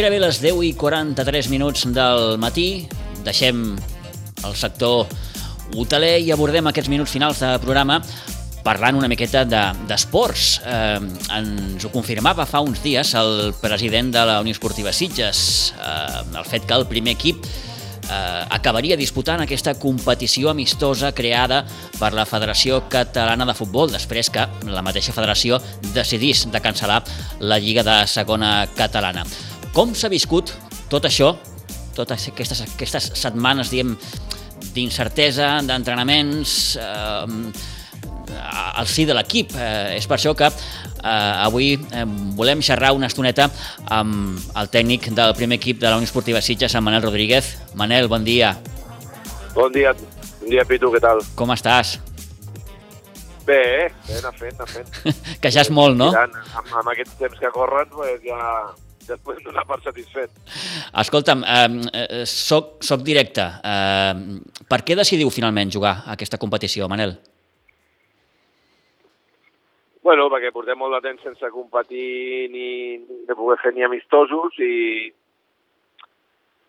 Gairebé les 10 i 43 minuts del matí. Deixem el sector hoteler i abordem aquests minuts finals de programa parlant una miqueta d'esports. De, eh, ens ho confirmava fa uns dies el president de la Unió Esportiva Sitges, eh, el fet que el primer equip eh, acabaria disputant aquesta competició amistosa creada per la Federació Catalana de Futbol, després que la mateixa federació decidís de cancel·lar la Lliga de Segona Catalana. Com s'ha viscut tot això, totes aquestes, aquestes setmanes, diguem, d'incertesa, d'entrenaments, eh, al si de l'equip. Eh, és per això que eh, avui eh, volem xerrar una estoneta amb el tècnic del primer equip de la Unió Esportiva Sitges, en Manel Rodríguez. Manel, bon dia. Bon dia, bon dia Pitu, què tal? Com estàs? Bé, bé, anar fent, anar fent. que ja és molt, no? Mirant, amb, amb aquests temps que corren, pues ja, es podem donar per satisfet. Escolta'm, eh, soc, soc directe. Eh, per què decidiu finalment jugar a aquesta competició, Manel? Bueno, perquè portem molt de temps sense competir ni, ni de poder fer ni amistosos i,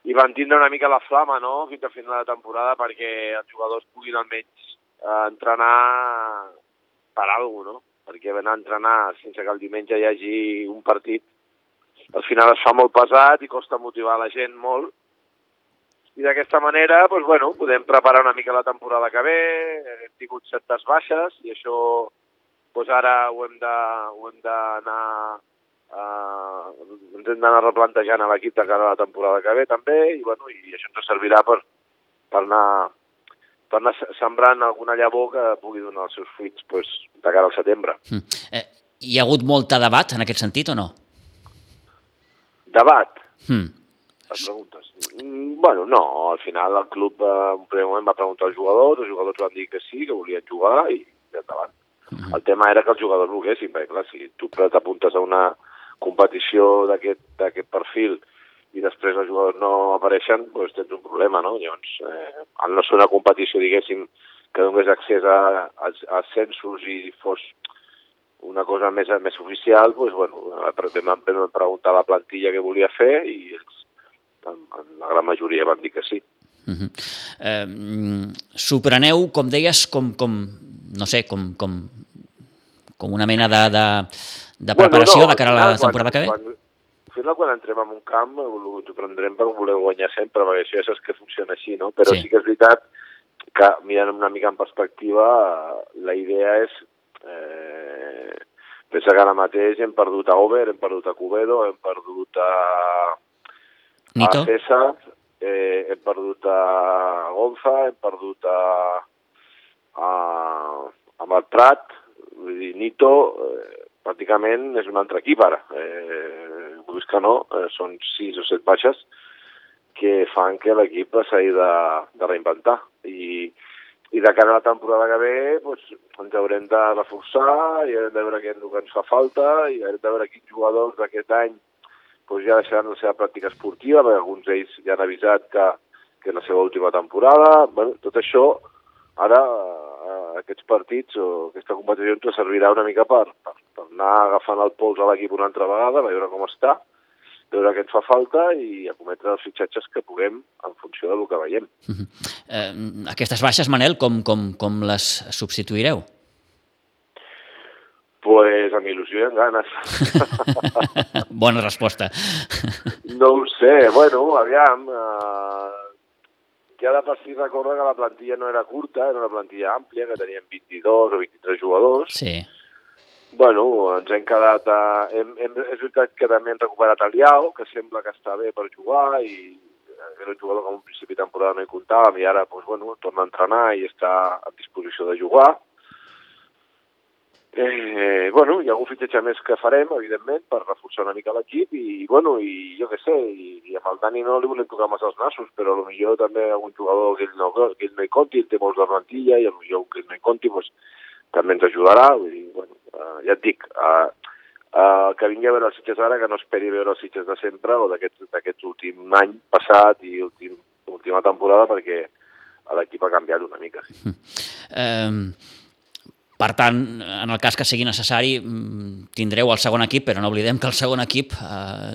i van tindre una mica la flama, no?, fins a final de temporada perquè els jugadors puguin almenys eh, entrenar per alguna no? Perquè anar a entrenar sense que el diumenge hi hagi un partit al final es fa molt pesat i costa motivar la gent molt. I d'aquesta manera, doncs, bueno, podem preparar una mica la temporada que ve, hem tingut certes baixes i això doncs ara ho hem d'anar uh, ens hem d'anar replantejant a l'equip de cara a la temporada que ve també i, bueno, i això ens servirà per, per anar per anar sembrant alguna llavor que pugui donar els seus fruits pues, de cara al setembre. Mm. Eh, hi ha hagut molta debat en aquest sentit o no? Debat? Mm. Les preguntes. Mm, bueno, no, al final el club eh, un primer moment va preguntar als jugadors, els jugadors van dir que sí, que volien jugar i, endavant. -huh. El tema era que els jugadors volguessin, perquè clar, si tu t'apuntes a una competició d'aquest perfil i després els jugadors no apareixen, doncs tens un problema, no? Llavors, eh, al no ser una competició, diguéssim, que donés accés a, a, a ascensos i fos una cosa més, més oficial, doncs, bueno, vam preguntar a la plantilla què volia fer i ells, en, en la gran majoria van dir que sí. Uh -huh. eh, S'ho preneu, com deies, com, com, no sé, com, com com una mena de, de, de preparació bueno, no, de cara a la temporada quan, que ve? Quan, al final, quan entrem en un camp, ho prendrem per voler guanyar sempre, perquè això ja saps que funciona així, no? Però sí, sí que és veritat que, mirant una mica en perspectiva, la pensa que ara mateix hem perdut a Over, hem perdut a Cubedo, hem perdut a, Nito. a César, eh, hem perdut a Gonza, hem perdut a, a, a Malprat, Vull dir, Nito eh, pràcticament és un altre equip ara. Eh, vulguis que no, eh, són sis o set baixes que fan que l'equip s'hagi de, de reinventar. I, I de cara a la temporada que ve doncs, ens haurem de reforçar i haurem de veure què ens fa falta i haurem de veure quins jugadors d'aquest any doncs, ja deixaran la seva pràctica esportiva, perquè alguns d'ells ja han avisat que, que és la seva última temporada. Bueno, tot això ara aquests partits o aquesta competició ens servirà una mica per, per, per anar agafant el pols a l'equip una altra vegada, veure com està, veure què ens fa falta i acometre els fitxatges que puguem en funció del que veiem. Uh -huh. eh, aquestes baixes, Manel, com, com, com les substituireu? Pues amb il·lusió i amb ganes. Bona resposta. no ho sé, bueno, aviam, eh, ja de per si recorda que la plantilla no era curta, era una plantilla àmplia, que teníem 22 o 23 jugadors. Sí. Bueno, ens hem quedat... A... Hem, hem, és veritat que també hem recuperat el Liao, que sembla que està bé per jugar i era un jugador que en un principi de temporada no hi comptàvem i ara doncs, bueno, torna a entrenar i està a disposició de jugar. Eh, bueno, hi ha algun fitxatge més que farem, evidentment, per reforçar una mica l'equip i, bueno, i jo què sé, i, i amb el Dani no li volem tocar massa els nassos, però potser també algun jugador que ell no, que ell no hi compti, ell té molts de plantilla i potser que ell no hi compti, pues, també ens ajudarà, vull dir, bueno, uh, ja et dic, uh, uh, que vingui a veure els Sitges ara, que no esperi veure els Sitges de sempre o d'aquest últim any passat i últim, última temporada, perquè l'equip ha canviat una mica. Sí. Um per tant, en el cas que sigui necessari, mm, tindreu el segon equip, però no oblidem que el segon equip eh,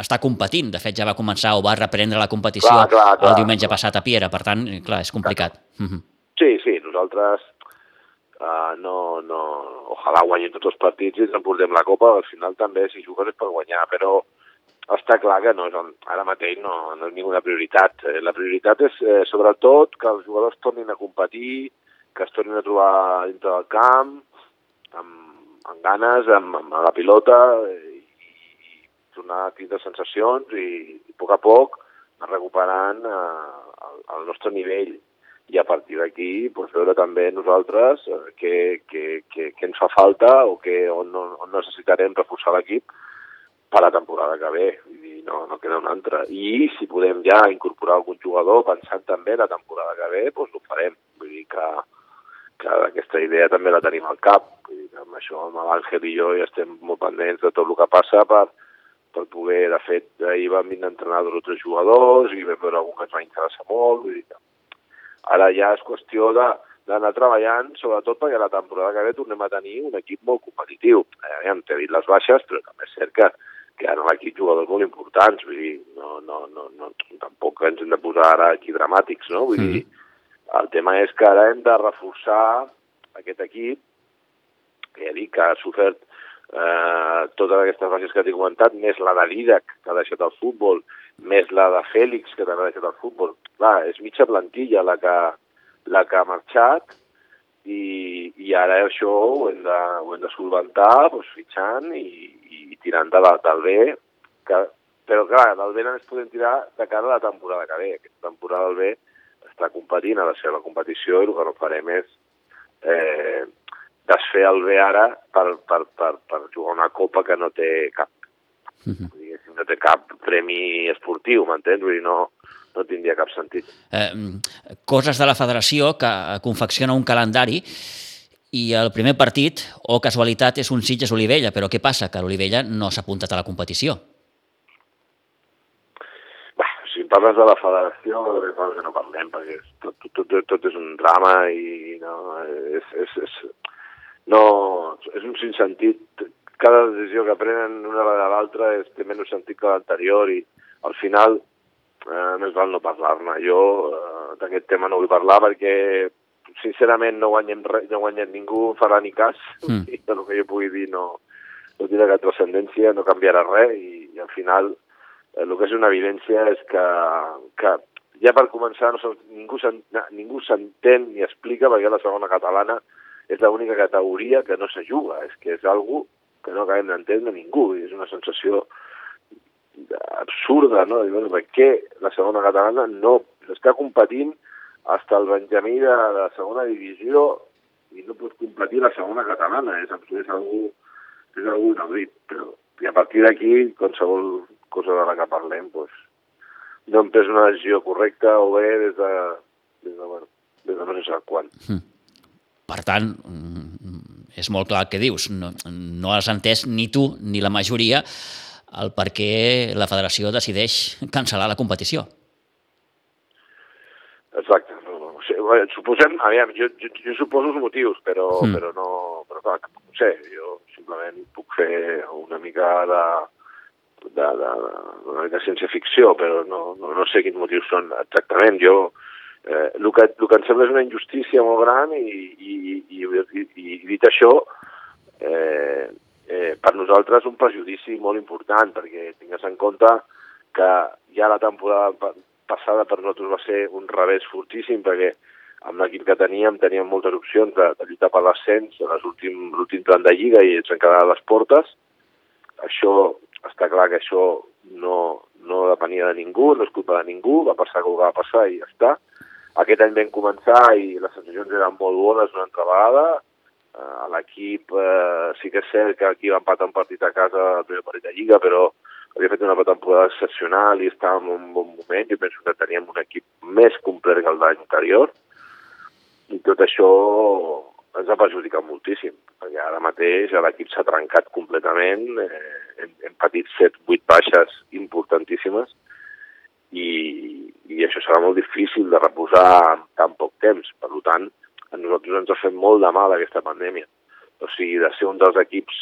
està competint. De fet, ja va començar o va reprendre la competició clar, clar, clar, el diumenge clar. passat a Piera. Per tant, clar, és complicat. Clar. Mhm. Sí, sí, nosaltres uh, no, no... Ojalà guanyem tots els partits i ens emportem la Copa. Al final també, si jugues és per guanyar, però està clar que no ara mateix no, no és ninguna prioritat. Eh, la prioritat és, eh, sobretot, que els jugadors tornin a competir, que es tornin a trobar dintre del camp, amb, amb ganes, amb, amb la pilota, i, i tornar a tindre sensacions i, i a poc a poc recuperant eh, el, el nostre nivell i a partir d'aquí pues, veure també nosaltres eh, què, què, què, què ens fa falta o què, on, on necessitarem reforçar l'equip per la temporada que ve, dir, no, no queda una altra. I si podem ja incorporar algun jugador pensant també la temporada que ve, doncs ho farem. Vull dir que, que aquesta idea també la tenim al cap. Vull dir que amb això amb l'Àngel i jo ja estem molt pendents de tot el que passa per, per poder, de fet, ahir vam entrenar dos o tres jugadors i vam veure algun que ens va interessar molt. Vull dir que ara ja és qüestió de, d'anar treballant, sobretot perquè la temporada que ve tornem a tenir un equip molt competitiu. Eh, ja t'he dit les baixes, però també és cert que, que ara aquí jugadors molt importants, vull dir, no, no, no, no, tampoc ens hem de posar ara aquí dramàtics, no? Vull mm. dir, el tema és que ara hem de reforçar aquest equip, que ja dic que ha sofert eh, totes aquestes baixes que t'he comentat, més la de Didac, que ha deixat el futbol, més la de Fèlix, que també ha deixat el futbol. Clar, és mitja plantilla la que, la que ha marxat, i, i ara això ho hem de, ho hem de solventar doncs, fitxant i, i tirant de la, del B, que, però clar, del B només podem tirar de cara a la temporada que ve. Aquesta temporada del B està competint, ser la competició i el que no farem és eh, desfer el bé ara per, per, per, per jugar una copa que no té cap, uh mhm. -huh. No té cap premi esportiu, m'entens? Vull dir, no, no tindria cap sentit. Eh, coses de la federació que confecciona un calendari i el primer partit, o casualitat, és un Sitges-Olivella, però què passa? Que l'Olivella no s'ha apuntat a la competició parles de la federació, de coses que no parlem, perquè tot, tot, tot, tot és un drama i no, és, és, és, no, és un sinsentit. Cada decisió que prenen una vegada l'altra té menys sentit que l'anterior i al final eh, més val no parlar-ne. Jo eh, d'aquest tema no vull parlar perquè sincerament no guanyem, res, no guanyem ningú, farà ni cas, mm. i el que jo pugui dir no, no tindrà cap transcendència, no canviarà res i, i al final Eh, el que és una evidència és que, que ja per començar no ningú ningú s'entén ni explica perquè la segona catalana és l'única categoria que no se juga, és que és algo que no acabem d'entendre ningú, i és una sensació absurda, no? Dius, per què la segona catalana no està competint fins al Benjamí de la segona divisió i no pot competir la segona catalana, és, és algú, és algú inaudit, però i a partir d'aquí, qualsevol cosa de la que parlem, doncs, no hem pres una decisió correcta o bé des de, des de, bueno, des de no sé quan. Per tant, és molt clar el que dius. No, no has entès ni tu ni la majoria el per què la federació decideix cancel·lar la competició. Exacte. No, no, sé, suposem, aviam, jo, jo, jo suposo els motius, però, mm. però no, però clar, no sé, jo simplement puc fer una mica de, de, de, una mica ciència-ficció, però no, no, no sé quins motius són exactament. Jo, eh, el, que, el que em sembla és una injustícia molt gran i, i, i, i, i dit això, eh, eh, per nosaltres un perjudici molt important, perquè tingues en compte que ja la temporada passada per nosaltres va ser un revés fortíssim, perquè amb l'equip que teníem teníem moltes opcions de, de lluitar per l'ascens a l'últim tram de Lliga i ens han quedat les portes. Això està clar que això no, no depenia de ningú, no és culpa de ningú, va passar el que va passar i ja està. Aquest any vam començar i les sensacions eren molt bones una altra vegada. Uh, L'equip uh, sí que és cert que aquí va empatar un partit a casa el primer partit de Lliga, però havia fet una temporada excepcional i estava en un bon moment. Jo penso que teníem un equip més complet que el d'any anterior i tot això ens ha perjudicat moltíssim, perquè ara mateix l'equip s'ha trencat completament, eh, hem, hem patit 7-8 baixes importantíssimes i, i això serà molt difícil de reposar en tan poc temps. Per tant, a nosaltres ens ha fet molt de mal aquesta pandèmia. O sigui, de ser un dels equips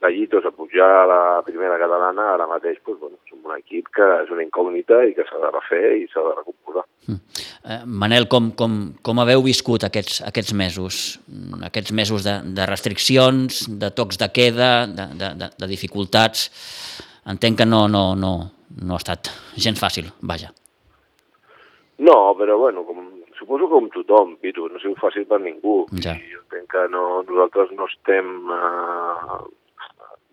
gallitos a pujar a la primera catalana, ara mateix doncs, bueno, som un equip que és una incògnita i que s'ha de refer i s'ha de recomposar. Mm. Eh, Manel, com, com, com haveu viscut aquests, aquests mesos? Mm, aquests mesos de, de restriccions, de tocs de queda, de, de, de, de dificultats? Entenc que no, no, no, no ha estat gens fàcil, vaja. No, però bueno, com, suposo que com tothom, Pitu, no ha sigut fàcil per ningú. Ja. I jo entenc que no, nosaltres no estem eh,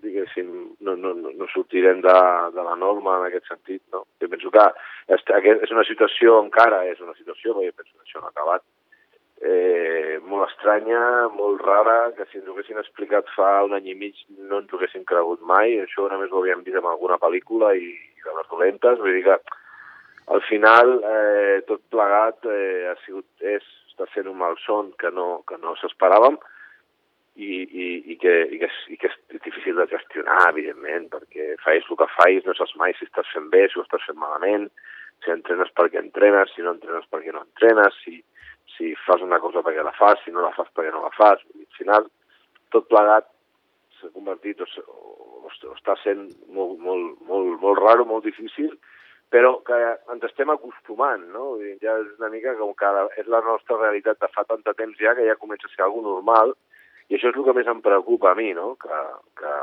diguéssim, no, no, no sortirem de, de la norma en aquest sentit, no? Jo penso que és, és una situació, encara és una situació, perquè penso que això no ha acabat, eh, molt estranya, molt rara, que si ens ho haguessin explicat fa un any i mig no ens ho haguessin cregut mai, això només ho havíem vist en alguna pel·lícula i, i de les dolentes, vull dir que al final eh, tot plegat eh, ha sigut, és, està sent un malson que no, que no s'esperàvem, i, i, i, que, i, que, i que és difícil de gestionar, evidentment, perquè fais el que fais, no saps mai si estàs fent bé, si ho estàs fent malament, si entrenes perquè entrenes, si no entrenes perquè no entrenes, si, si fas una cosa perquè la fas, si no la fas perquè no la fas. I al final, tot plegat s'ha convertit, o, o, o està sent molt, molt, molt, molt raro, molt difícil, però que ens estem acostumant, no? Ja és una mica com que és la nostra realitat de fa tant de temps ja que ja comença a ser alguna normal, i això és el que més em preocupa a mi, no? que, que,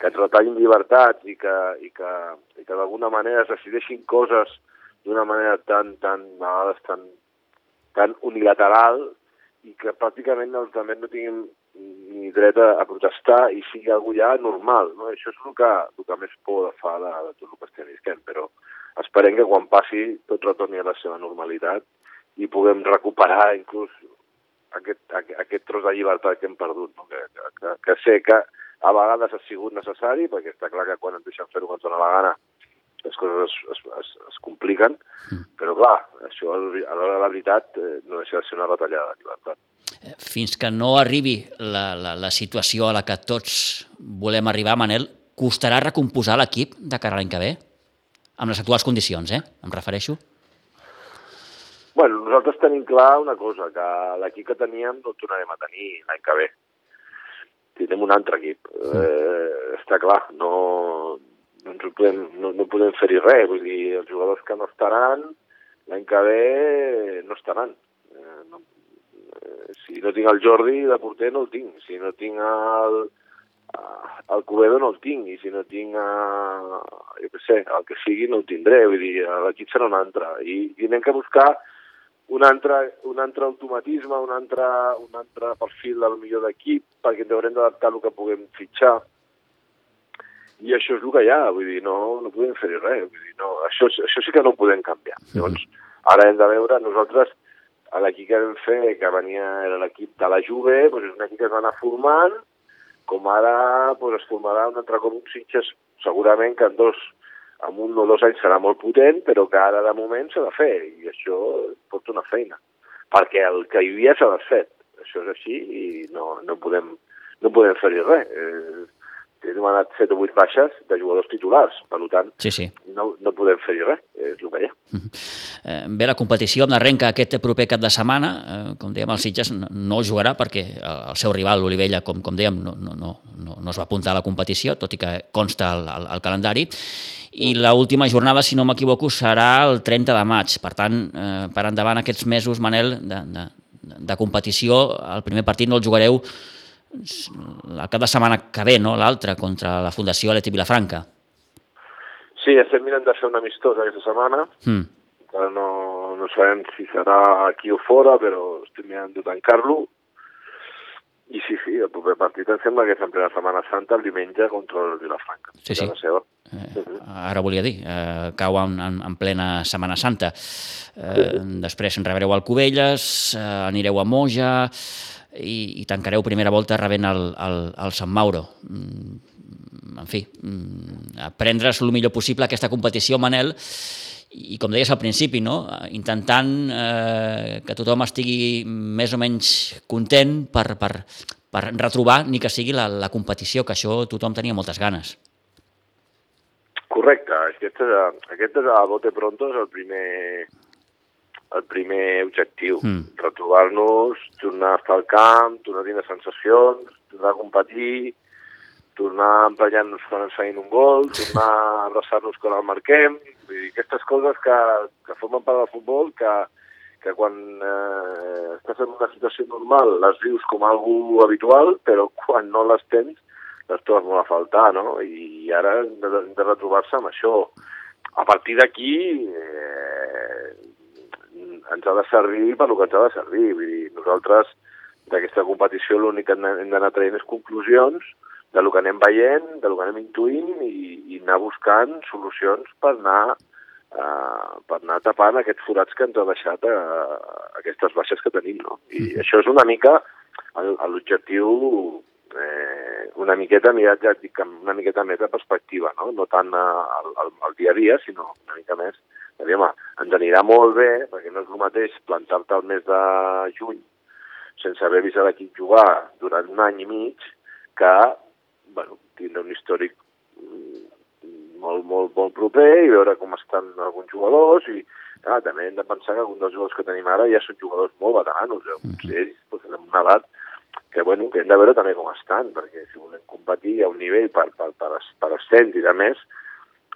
que et retallin llibertats i que, i que, i que d'alguna manera es decideixin coses d'una manera tan, tan, a vegades tan, tan unilateral i que pràcticament els altres no tinguin ni dret a, a protestar i sigui algú ja normal. No? Això és el que, el que més por fa de, de tot el que estem visquent, però esperem que quan passi tot retorni a la seva normalitat i puguem recuperar inclús aquest, aquest tros de llibertat que hem perdut, no? que, que, que sé que a vegades ha sigut necessari, perquè està clar que quan ens deixen fer-ho quan dona la gana les coses es, es, es, es compliquen, mm. però clar, això a l'hora de la veritat eh, no deixa de ser una retallada de llibertat. Eh, fins que no arribi la, la, la situació a la que tots volem arribar, Manel, costarà recomposar l'equip de cara a l'any que ve? Amb les actuals condicions, eh? Em refereixo. Bueno, nosaltres tenim clar una cosa, que l'equip que teníem no el tornarem a tenir l'any que ve. Tindrem un altre equip. Sí. Eh, està clar, no, no, ens podem, no, no podem fer-hi res. Vull dir, els jugadors que no estaran, l'any que ve no estaran. Eh, no, eh, si no tinc el Jordi de porter, no el tinc. Si no tinc el, el Cubedo no el tinc, i si no tinc, a, jo què sé, el que sigui no el tindré, vull dir, l'equip serà un altre. I, i anem que buscar un altre, un altre automatisme, un altre, un altre perfil del millor d'equip, perquè ens haurem d'adaptar el que puguem fitxar. I això és el que hi ha, vull dir, no, no podem fer res, vull dir, no, això, això sí que no ho podem canviar. Mm -hmm. Llavors, ara hem de veure, nosaltres, a l'equip que vam fer, que venia, era l'equip de la Juve, doncs és un equip que es va anar formant, com ara doncs es formarà un altre cop un Sitges, segurament que en dos, en un o dos anys serà molt potent, però que ara de moment s'ha de fer, i això pot una feina, perquè el que hi havia s'ha desfet. Això és així i no, no podem, no podem fer-hi res. Eh, hem demanat 7 o 8 baixes de jugadors titulars, per tant, sí, sí. no, no podem fer-hi res, és el que hi ha. Uh -huh. eh, bé, la competició amb l'arrenca aquest proper cap de setmana, eh, com dèiem, el Sitges no, jugarà perquè el seu rival, l'Olivella, com, com dèiem, no, no, no, no, no es va apuntar a la competició, tot i que consta al, al, al calendari, i l última jornada, si no m'equivoco, serà el 30 de maig. Per tant, eh, per endavant aquests mesos, Manel, de, de, de competició, el primer partit no el jugareu el cap de setmana que ve, no? l'altre, contra la Fundació Aleti Vilafranca. Sí, estem mirant de fer una amistosa aquesta setmana. Mm. No, no sabem si serà aquí o fora, però estem mirant de tancar-lo i sí, sí, el proper partit em sembla que és en plena Setmana Santa, el diumenge, contra el Vilafranca. Sí, sí. Seva. Eh, ara volia dir, eh, cau en, en, en plena Setmana Santa. Eh, sí. Després rebreu al Cubelles, eh, anireu a Moja i, i tancareu primera volta rebent el, el, el Sant Mauro. Mm, en fi, mm, aprendre's el millor possible aquesta competició, Manel, i com deies al principi, no? intentant eh, que tothom estigui més o menys content per, per, per retrobar ni que sigui la, la competició, que això tothom tenia moltes ganes. Correcte, aquest és, aquest és a bote pronto, és el primer, el primer objectiu. Mm. Retrobar-nos, tornar a estar al camp, tornar a tenir sensacions, tornar a competir, tornar a emprenyar-nos quan ens feien un gol, tornar a abraçar-nos quan el marquem, vull dir, aquestes coses que, que formen part del futbol, que, que quan eh, estàs en una situació normal les vius com algú habitual, però quan no les tens les trobes molt a faltar, no? I ara hem de, de retrobar-se amb això. A partir d'aquí eh, ens ha de servir per lo que ens ha de servir. Vull dir, nosaltres d'aquesta competició l'únic que hem d'anar traient és conclusions de lo que anem veient, de lo que anem intuint i, i anar buscant solucions per anar eh, per anar tapant aquests forats que ens ha deixat eh, aquestes baixes que tenim. No? I mm. això és una mica l'objectiu eh, una miqueta mirat, ja dic, amb una miqueta més de perspectiva, no, no tant al, al, al dia a dia, sinó una mica més home, ens anirà molt bé, perquè no és el mateix plantar-te al mes de juny sense haver vist l'equip jugar durant un any i mig que bueno, tindre un històric molt, molt, molt proper i veure com estan alguns jugadors i ah, també hem de pensar que alguns dels jugadors que tenim ara ja són jugadors molt veteranos, eh? potser ells pues, en una edat que, bueno, que hem de veure també com estan, perquè si volem competir a un nivell per, per, per, per ascens i de més,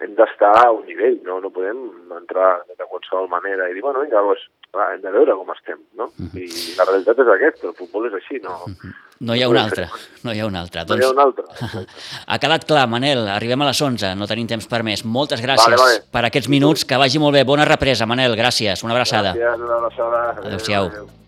hem d'estar a un nivell, no, no podem entrar de qualsevol manera i dir, bueno, vinga, doncs, va, hem de veure com estem, no? -huh. I la realitat és aquesta, el futbol és així, no? -huh. No hi ha una altra, no hi ha una altra. Doncs, no hi ha una altra. ha quedat clar, Manel, arribem a les 11, no tenim temps per més. Moltes gràcies vale, vale. per aquests minuts, que vagi molt bé. Bona represa, Manel, gràcies, una abraçada. Gràcies, una abraçada. Adéu-siau. Adéu.